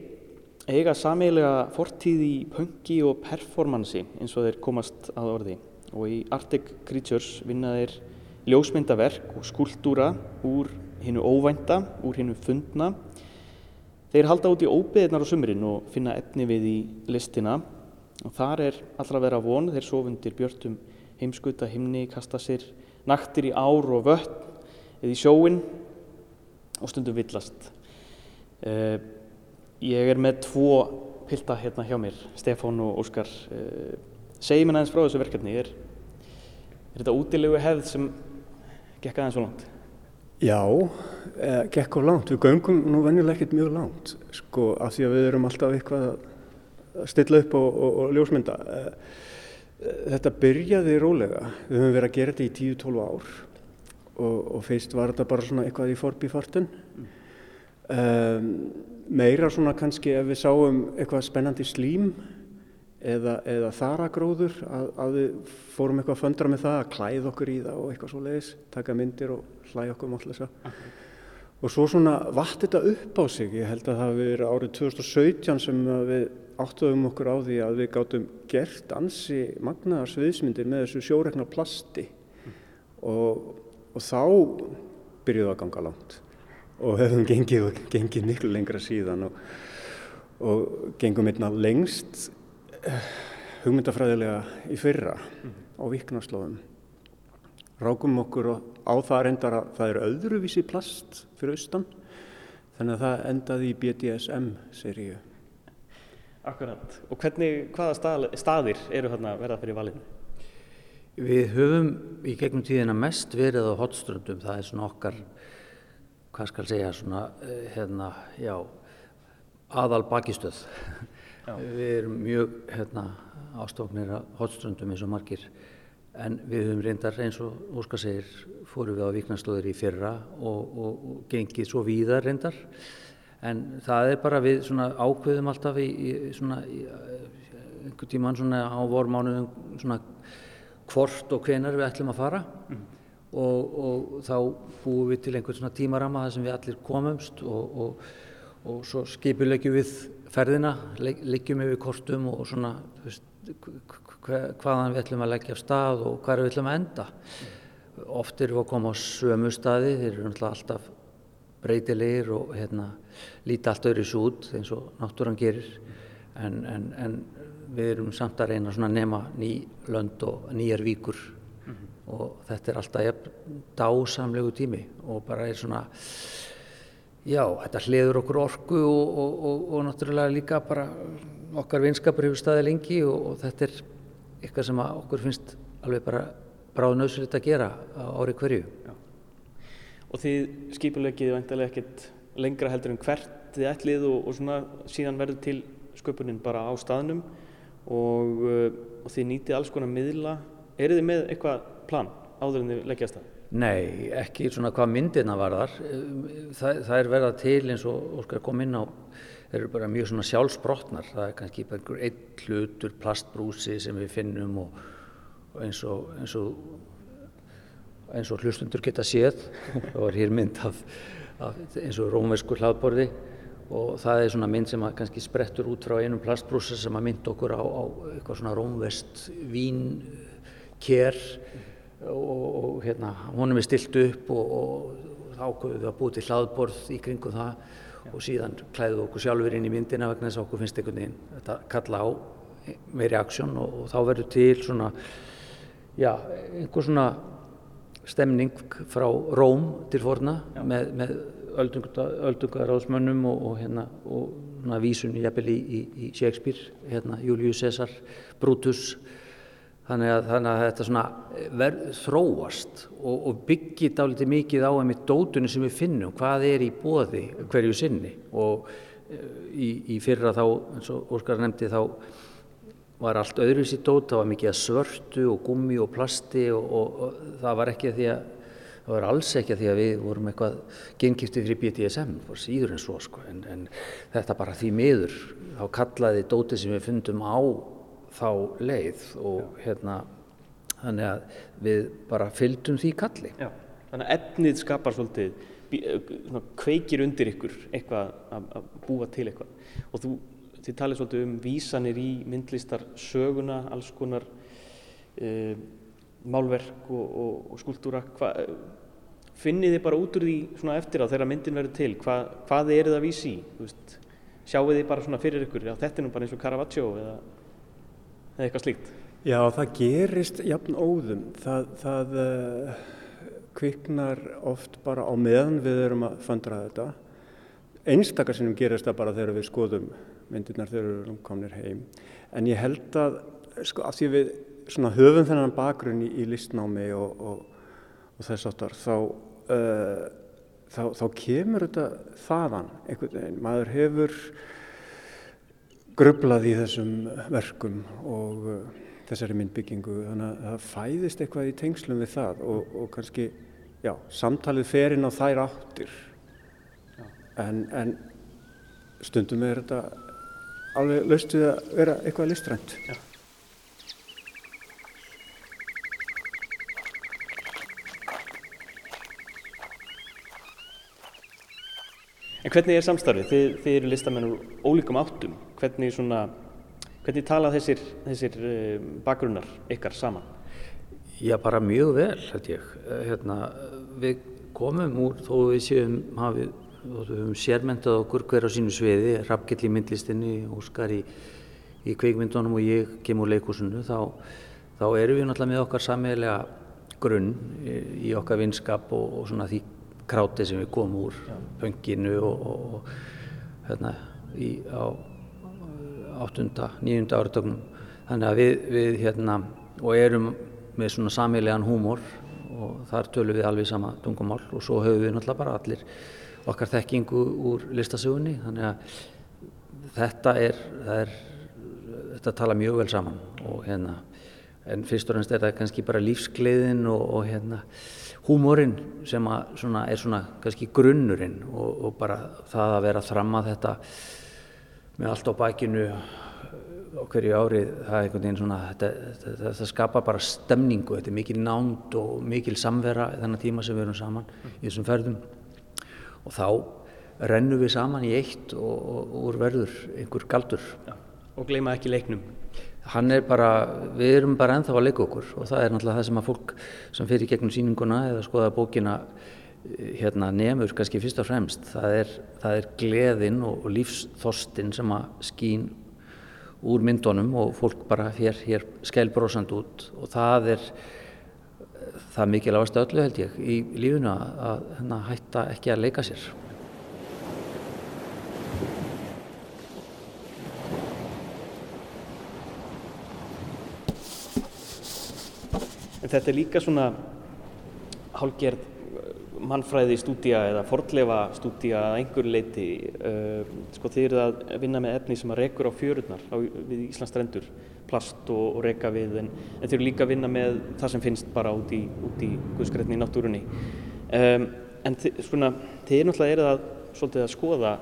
eiga sameilega fortíð í punki og performansi eins og þeir komast að orði og í Arctic Creatures vinna þeir ljósmyndaverk og skúltúra úr hinnu óvænta, úr hinnu fundna Þeir halda út í óbyðirnar á sumurinn og finna efni við í listina og þar er allra vera von, þeir sofundir björnum heimskuta himni, kasta sér naktir í ár og vött eða í sjóin og stundum villast. Uh, ég er með tvo pilda hérna hjá mér, Stefán og Óskar. Uh, Segji mér aðeins frá þessu verkefni, er, er þetta útilegu hefð sem gekk aðeins svo langt? Já, eh, gekk á langt. Við göngum nú venjuleg ekkert mjög langt, sko, af því að við erum alltaf eitthvað að stilla upp og, og, og ljósmynda. Eh, eh, þetta byrjaði rólega. Við höfum verið að gera þetta í 10-12 ár og, og fyrst var þetta bara svona eitthvað í forbifartun. Mm. Um, meira svona kannski ef við sáum eitthvað spennandi slím eða, eða þaragróður að, að við fórum eitthvað að föndra með það að klæða okkur í það og eitthvað svo leiðis, taka myndir og hlæja okkur um alltaf þess að. Og svo svona vatt þetta upp á sig, ég held að það hefði verið árið 2017 sem við áttuðum okkur á því að við gáttum gert ansi magnaðar sviðsmyndir með þessu sjórekna plasti mm. og, og þá byrjuðu að ganga langt og hefðum gengið, gengið miklu lengra síðan og, og gengum einna lengst hugmyndafræðilega í fyrra mm -hmm. á viknarslóðum. Rákum okkur á það reyndar að það er öðruvísi plast fyrir austan þannig að það endaði í BDSM-seríu. Akkurat. Og hvernig, hvaða stað, staðir eru hérna verða fyrir valinu? Við höfum í gegnum tíðina mest verið á hotströndum. Það er svona okkar, hvað skal segja, svona, eh, hérna, já, aðal bakistöð. Já. Við erum mjög hérna, ástofnir að hotströndum eins og margir en við höfum reyndar eins og Óskar segir fórum við á viknarslóðir í fyrra og, og, og gengið svo víðar reyndar en það er bara við svona ákveðum alltaf í, í svona í, einhvern tíman svona á vormánuðum svona hvort og hvenar við ætlum að fara mm. og, og þá búum við til einhvern svona tímarama þar sem við allir komumst og svo skipulegjum við ferðina, liggjum yfir kortum og svona hvaðan við ætlum að leggja af stað og hvað við ætlum að enda. Oft erum við að koma á sömu staði, þeir eru alltaf breytilegir og hérna, líti allt öðru svo út eins og náttúran gerir en, en, en við erum samt að reyna að nema ný lönd og nýjar víkur mm -hmm. og þetta er alltaf dásamlegu tími og bara er svona Já, þetta hliður okkur orku og, og, og, og náttúrulega líka bara okkar vinskapur hefur staðið lengi og þetta er eitthvað sem okkur finnst alveg bara bráðnöðsvöld að gera á ári hverju. Já. Og þið skipulegið vantilega ekkert lengra heldur en hvert þið ætlið og svona síðan verður til sköpunin bara á staðnum og þið nýtið alls konar miðla. Er þið með eitthvað plan áður en þið leggjast það? Nei, ekki svona hvað myndirna varðar. Það, það er verða til eins og Óskar kom inn á, þeir eru bara mjög svona sjálfsbrotnar. Það er kannski bara einhver einn hlutur, plastbrúsi sem við finnum og, og eins og, eins og, eins og hlustundur geta séð. Það var hér mynd af, af eins og rómversku hlaðborði og það er svona mynd sem kannski sprettur út frá einum plastbrúsa sem að mynd okkur á, á eitthvað svona rómvest vínkér og, og hérna honum er stilt upp og, og ákveðum við að búið til hlaðborð í kringum það og síðan klæðum við okkur sjálfur inn í myndina vegna þess að okkur finnst einhvern veginn þetta kalla á meiri aksjón og, og þá verður til svona já, einhver svona stemning frá Róm til forna já. með, með öldungaráðsmönnum og, og, hérna, og vísun í, í, í Shakespeare, hérna, Julius Caesar, Brutus þannig að, þannig að þetta svona verð þróast og, og byggir dálítið mikið á einmitt dótunni sem við finnum, hvað er í bóði hverju sinni. Og eh, í, í fyrra þá, eins og Óskar nefndi þá var allt öðruvísi dót, það var mikið svörtu og gummi og plasti og það var ekki því að það var alls ekki að því að við vorum eitthvað gengiftið fyrir BDSM, það var síður en svo sko, en, en þetta bara því miður, þá kallaði dótið sem við fundum á þá leið og Já. hérna, þannig að við bara fylgdum því kalli. Já, þannig að efnið skapar svolítið, svona, kveikir undir ykkur eitthvað að, að búa til eitthvað. Og þú, þið talið svolítið um vísanir í myndlistar söguna, alls konar uh, málverk og, og, og skúltúra. Finnið þið bara út úr því svona eftir á þegar myndin verður til? Hva, hvað er það að vísi í? Sjáu þið bara svona fyrir ykkur? Já þetta er nú bara eins og Caravaggio eða, eða eitthvað slíkt? Já það gerist jafn óðum. Það, það uh, kviknar oft bara á meðan við erum að fundra þetta. Einstakar sinnum gerist það bara þegar við skoðum myndirnar þegar við erum komnir heim. En ég held að sko af því við höfum þennan bakgrunn í, í listnámi og, og, og þess aftar þá, uh, þá, þá kemur þetta þaðan einhvern veginn. Maður hefur grublað í þessum verkum og uh, þessari myndbyggingu þannig að það fæðist eitthvað í tengslum við það og, og kannski já, samtalið fer inn á þær áttir en, en stundum er þetta alveg löst við að vera eitthvað listrænt. Já. En hvernig er samstarfið? Þið, þið eru listamenn úr ólíkum áttum. Hvernig, svona, hvernig tala þessir, þessir eh, bakgrunnar ykkar saman? Já, bara mjög vel, held ég. Eh, hérna, við komum úr, þó við séum, hafið, við höfum sérmyndað okkur hver á sínu sviði, Rappgill í myndlistinni, Óskar í, í kveikmyndunum og ég kemur leikúsinu, þá, þá erum við náttúrulega með okkar sammeðlega grunn í, í okkar vinskap og, og svona því kráti sem við komum úr pönginu og, og, og hérna í, á áttunda, nýjunda áratögnum þannig að við, við hérna og erum með svona samílegan húmor og þar tölum við alveg sama tungumál og svo höfum við náttúrulega bara allir okkar þekkingu úr listasögunni. Þannig að þetta er, er þetta tala mjög vel saman og hérna en fyrst og fremst er það kannski bara lífsgleðin og, og hérna húmórin sem svona, er svona kannski grunnurinn og, og bara það að vera að þramma þetta með allt á bækinu okkur í árið, það er einhvern veginn svona, þetta, þetta, þetta skapar bara stemningu, þetta er mikil nánd og mikil samvera þennan tíma sem við erum saman mm. í þessum ferðum og þá rennum við saman í eitt og, og, og verður einhver galdur. Ja. Og gleima ekki leiknum hann er bara, við erum bara ennþá að leika okkur og það er náttúrulega það sem að fólk sem fyrir gegnum síninguna eða skoða bókina hérna nefnur kannski fyrst og fremst, það er, það er gleðin og, lífsþostin sem að skín úr myndunum og fólk bara hér, hér skælbrósand út og það er það mikilvægast öllu held ég í lífunu að, að hérna, hætta ekki að leika sér. þetta er líka svona hálgerð mannfræði stúdía eða fordlefa stúdía að einhver leiti uh, sko þið eru að vinna með efni sem að rekur á fjörurnar á, við Íslandsstrendur plast og, og reka við en, en þið eru líka að vinna með það sem finnst bara út í, í guðskrætni í náttúrunni. Um, en svona, er náttúrulega erið að, svolítið að skoða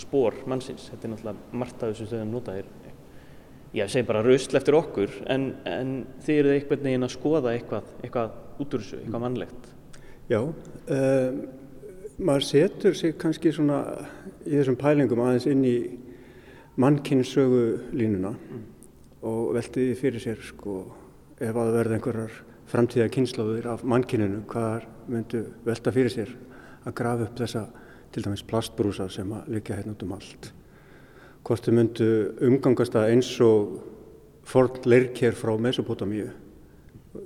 spór mannsins, þetta er náttúrulega margt af þessum stöðum notaðir ég segi bara rausl eftir okkur en, en þið eruð einhvern veginn að skoða eitthvað, eitthvað út úr þessu, eitthvað mannlegt Já, um, maður setur sig kannski svona í þessum pælingum aðeins inn í mannkynnssögu línuna mm. og veltiði fyrir sér sko ef að verða einhverjar framtíða kynnslóðir af mannkyninu hvað myndu velta fyrir sér að grafa upp þessa til dæmis plastbrúsa sem að liggja hérna út um allt. Hvort þau myndu umgangast að eins og forn leirkér frá Mesopotamíu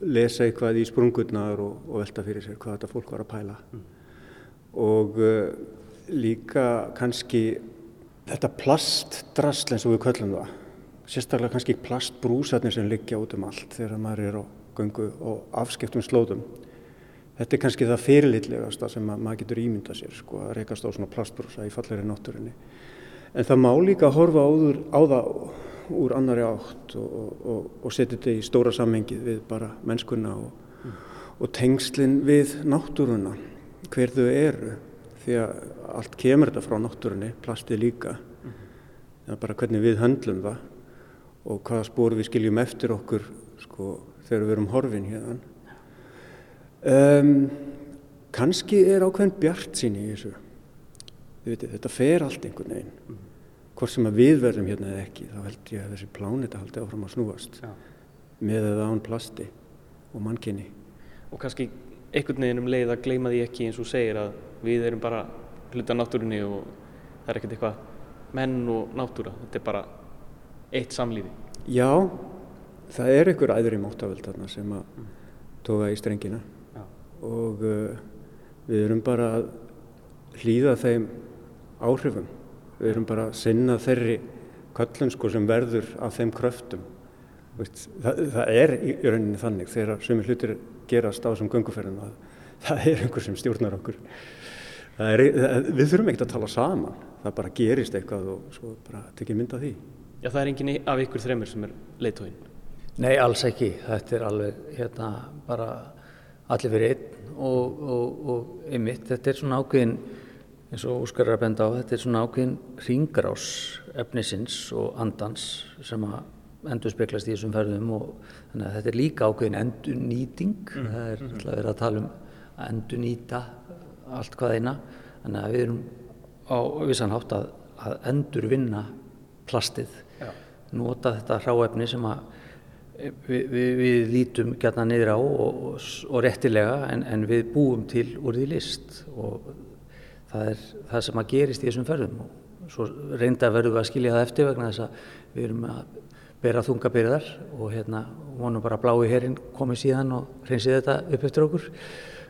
lesa eitthvað í sprungurnar og, og velta fyrir sér hvað þetta fólk var að pæla. Mm. Og uh, líka kannski þetta plastdrasl eins og við köllum það sérstaklega kannski plastbrúsarnir sem liggja út um allt þegar maður er á göngu og afskiptum slóðum þetta er kannski það fyrirlitlegasta sem maður getur ímynda sér sko, að reykast á svona plastbrúsa í falleri náttúrinni en það má líka horfa áður, á það úr annari átt og, og, og setja þetta í stóra samhengið við bara mennskunna og, mm. og tengslinn við náttúruna hver þau eru því að allt kemur þetta frá náttúrunni, plastið líka mm. það er bara hvernig við höndlum það og hvaða spór við skiljum eftir okkur sko, þegar við erum horfin hérna um, kannski er ákveðin bjart sín í þessu veitir, þetta fer allt einhvern veginn mm. Hvort sem að við verðum hérna eða ekki þá held ég að þessi plánita haldi áfram að snúast ja. með eða án plasti og mannkynni og kannski einhvern veginn um leið að gleima því ekki eins og segir að við erum bara hluta náttúrunni og það er ekkert eitthvað menn og náttúra, þetta er bara eitt samlífi. Já, það er einhver æður í móttavöld þarna sem að mm. toga í strengina Já. og uh, við erum bara að hlýða þeim áhrifum. Við erum bara að sinna þeirri köllun sko sem verður af þeim kröftum. Veist, það, það er í rauninni þannig þegar sumir hlutir gerast á þessum gönguferðum að það er einhver sem stjórnar okkur. Er, það, við þurfum ekkert að tala saman. Það bara gerist eitthvað og svo bara tekið mynda því. Já það er enginn af ykkur þreymur sem er leitóinn Nei alls ekki, þetta er alveg hérna bara allir fyrir einn og, og, og einmitt þetta er svona ákveðin eins og Óskar er að benda á, þetta er svona ákveðin ringrás efnisins og andans sem að endur speklast í þessum ferðum og þannig að þetta er líka ákveðin endur nýting, mm. það er alltaf verið að tala um að endur nýta allt hvað eina þannig að við erum á vissanhátt að, að endur vinna plastið Já. nota þetta hráefni sem að við, við, við lítum gætna niður á og, og, og réttilega en, en við búum til úr því list og það er það sem að gerist í þessum ferðum og svo reynda verðum við að skilja það eftir vegna þess að við erum að bera þungabyrðar og hérna vonum bara blái herrin komið síðan og hreinsið þetta upp eftir okkur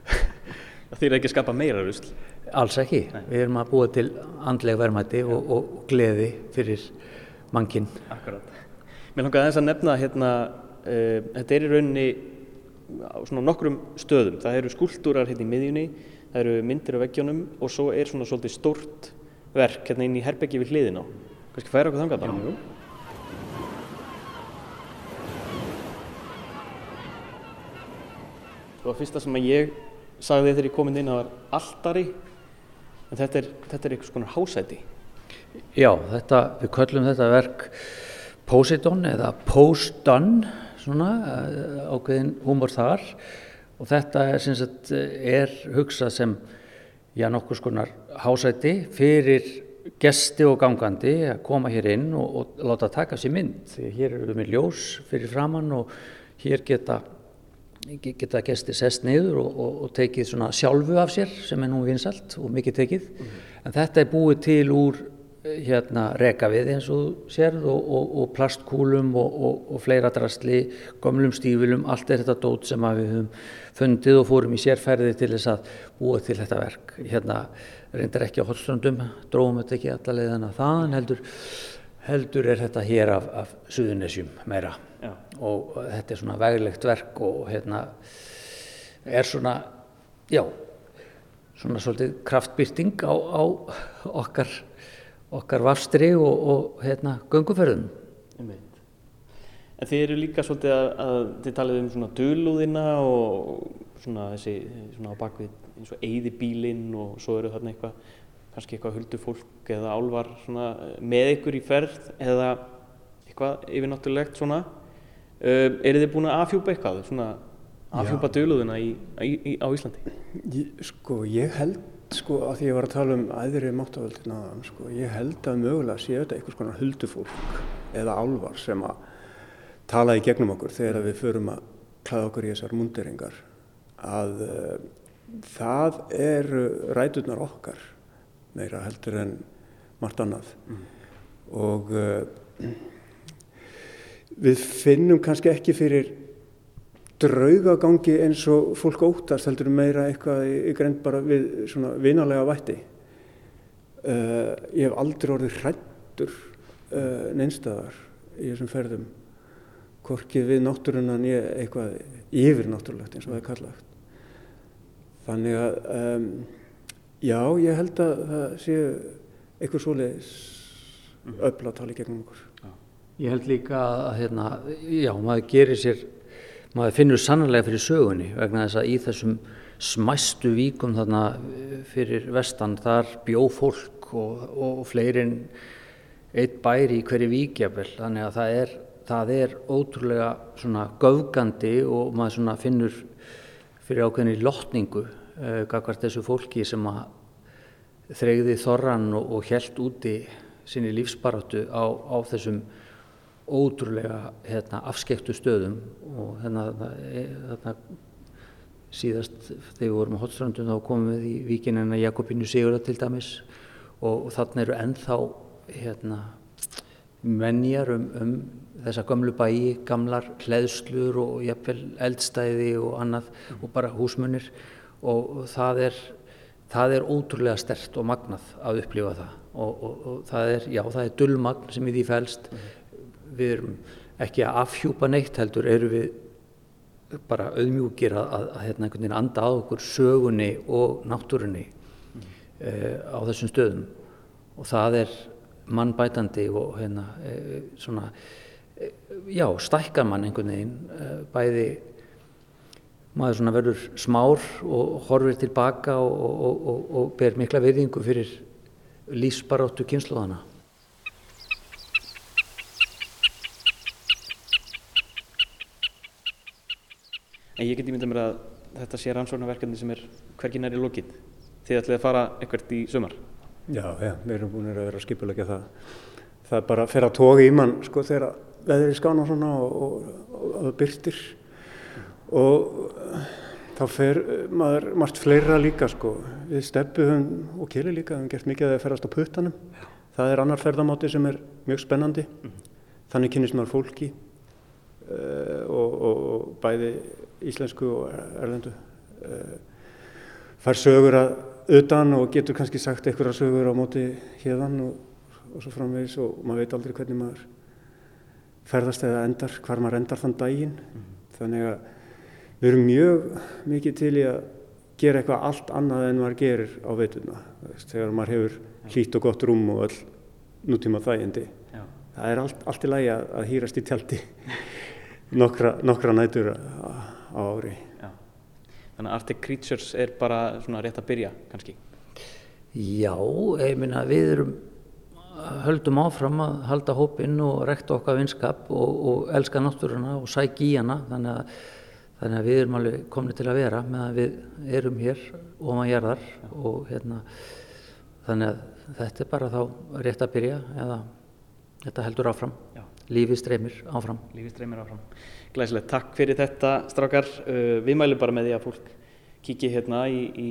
Það þýr ekki að skapa meira rusl? Alls ekki. Nei. Við erum að búa til andlega verðmætti og, og gleði fyrir mannkinn. Akkurát. Mér langar aðeins að nefna hérna, uh, þetta er í rauninni á svona nokkrum stöðum. Það eru skúltúrar hérna í miðjunni, það eru myndir á veggjónum og svo er svona svolítið stort verk hérna inn í herbeggi við hliðin á. Kanski færa okkur þangað bara? Já. Og það fyrsta sem að ég sagði þegar ég kom inn að það var alltari en þetta er, þetta er einhvers konar hásæti Já, þetta, við köllum þetta verk Poseidon eða Post-Done svona eh, ákveðin húmor þar og þetta er, sagt, er hugsað sem já, nokkus konar hásæti fyrir gesti og gangandi að koma hér inn og, og láta taka sér mynd því hér eru við með ljós fyrir framann og hér geta geta gesti sest niður og, og, og tekið svona sjálfu af sér sem er nú vinsalt og mikið tekið mm. en þetta er búið til úr hérna rekavið eins og sérð og, og plastkúlum og fleira drastli, gömlum stífilum allt er þetta dót sem við höfum fundið og fórum í sérferði til þess að búa til þetta verk hérna reyndar ekki á Hollströndum dróðum þetta ekki allalegðan að það heldur, heldur er þetta hér af, af Suðunisjum meira Já. og þetta er svona veglegt verk og hérna er svona, já, svona svolítið kraftbyrting á, á okkar, okkar vafstri og, og hérna gönguferðum. En þið eru líka svolítið að, að þið talið um svona dölúðina og svona þessi svona á bakvið eins og eyðibílinn og svo eru þarna eitthvað, kannski eitthvað huldufólk eða álvar svona með ykkur í ferð eða eitthvað yfirnáttulegt svona Uh, eru þið búin að afhjúpa eitthvað, svona afhjúpa döluðuna í, í, í, á Íslandi? Ég, sko, ég held sko að því ég var að tala um æðri máttavöldina sko, ég held að mögulega sé þetta einhvers konar huldufólk eða álvar sem að tala í gegnum okkur þegar við förum að klæða okkur í þessar munderingar að uh, það eru ræturnar okkar meira heldur en margt annað mm. og uh, við finnum kannski ekki fyrir draugagangi eins og fólk óttast heldur meira eitthvað í, greint bara við svona vinalega vætti. Uh, ég hef aldrei orðið hrættur uh, neinstæðar í þessum ferðum hvorki við náttúrunan ég eitthvað yfir náttúrulegt eins og það er kallagt þannig að um, já ég held að það séu eitthvað svoleiðis öll að tala í gegnum okkur. Ég held líka að hérna, já, maður gerir sér maður finnur sannlega fyrir sögunni vegna þess að í þessum smæstu víkum þarna eh, fyrir vestan þar bjó fólk og, og fleirin eitt bæri í hverju víkjafel þannig að það er, það er ótrúlega svona göfgandi og maður svona finnur fyrir ákveðinni lotningu uh, gagvart þessu fólki sem að þreyði þorran og, og helt úti sinni lífsbaratu á, á þessum ótrúlega hérna, afskektu stöðum og hérna, hérna síðast þegar við vorum á Hotstrandum þá komum við í víkinina Jakobínu Sigurða til dæmis og, og þarna eru ennþá hérna, menjar um, um þessa gamlu bæi, gamlar hleðslur og jafnvel eldstæði og annað og bara húsmunir og, og það er það er ótrúlega stert og magnað að upplifa það og, og það er, já það er dullmagn sem í því fælst mm við erum ekki að afhjúpa neitt heldur eru við bara auðmjúkir að, að, að hérna einhvern veginn anda á okkur sögunni og náttúrunni mm. uh, á þessum stöðum og það er mannbætandi og hérna uh, svona uh, já, stækkar mann einhvern veginn bæði maður svona verður smár og horfir tilbaka og, og, og, og ber mikla verðingu fyrir lífsbaráttu kynsluðana en ég get ímyndað mér að þetta sé rannsóknarverkefni sem er hvergin er í lókinn þið ætlið að fara ekkert í sumar? Já, já, við erum búin að vera skipulegja það. Það er bara að að toga í mann sko þegar veðri skána svona og það byrtir og þá fer maður margt fleira líka sko. Við steppuðum og kili líka við hefum gert mikið að það ferast á puttanum. Já. það er annar ferðamáti sem er mjög spennandi. Mm -hmm. þannig kynist maður fólki uh, og, og, og bæði íslensku og erlendu eh, fær sögur að utan og getur kannski sagt einhverja sögur á móti hérðan og, og svo framvegis og maður veit aldrei hvernig maður ferðast eða endar, hvar maður endar þann daginn. Mm -hmm. þannig að við erum mjög mikið til í að gera eitthvað allt annað en maður gerir á veituna þegar maður hefur hlýtt og gott rúm og all nútíma þægindi. Það er allt, allt í lægi að, að hýrast í tjaldi nokkra, nokkra nætur að á ári. Já. Þannig að Arctic Creatures er bara svona rétt að byrja kannski? Já, ég minna við erum höldum áfram að halda hópinn og rekta okkar vinskap og, og elska náttúruna og sæk í hana þannig að, þannig að við erum alveg komni til að vera með að við erum hér og maður gerðar og hérna þannig að þetta er bara þá rétt að byrja eða þetta heldur áfram Já. lífið streymir áfram Lífið streymir áfram Glæsilegt, takk fyrir þetta strákar. Uh, við mælum bara með því að fólk kiki hérna í, í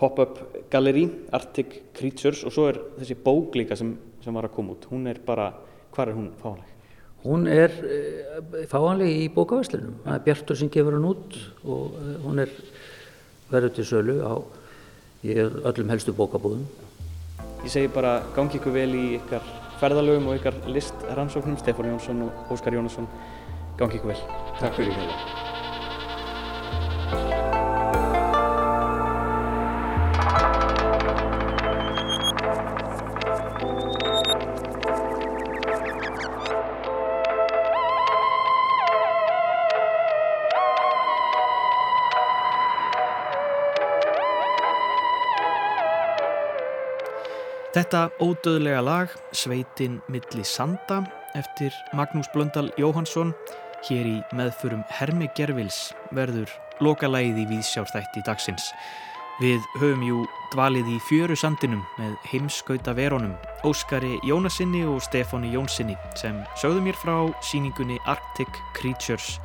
pop-up galleri, Arctic Creatures og svo er þessi bók líka sem, sem var að koma út. Hún er bara, hvað er hún fáanleg? Hún er uh, fáanleg í bókavæslunum. Það er Bjartur sem gefur hún út og uh, hún er verður til sölu á öllum helstu bókabúðum. Ég segi bara gangi ykkur vel í ykkar ferðalögum og ykkar listrannsóknum, Stefán Jónsson og Óskar Jónsson. Gangi ykkur vel. Takk fyrir hérna. Þetta ódöðlega lag, Sveitin milli sanda, eftir Magnús Blöndal Jóhansson, Hér í meðförum Hermi Gervils verður lokalæði í Víðsjárþætti dagsins. Við höfum jú dvalið í fjöru sandinum með heimskauta veronum, Óskari Jónasinni og Stefáni Jónsinni sem sögðu mér frá síningunni Arctic Creatures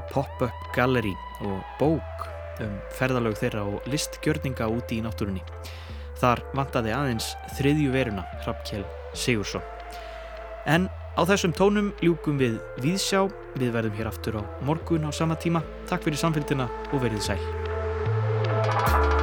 í Pop-Up Gallery og bók um ferðalög þeirra og listgjörninga úti í náttúrunni. Þar vantaði aðeins þriðju veruna Hrafkjell Sigursson. En á þessum tónum ljúkum við Víðsjá, við verðum hér aftur á morgun á sama tíma. Takk fyrir samfélgina og verið sæl.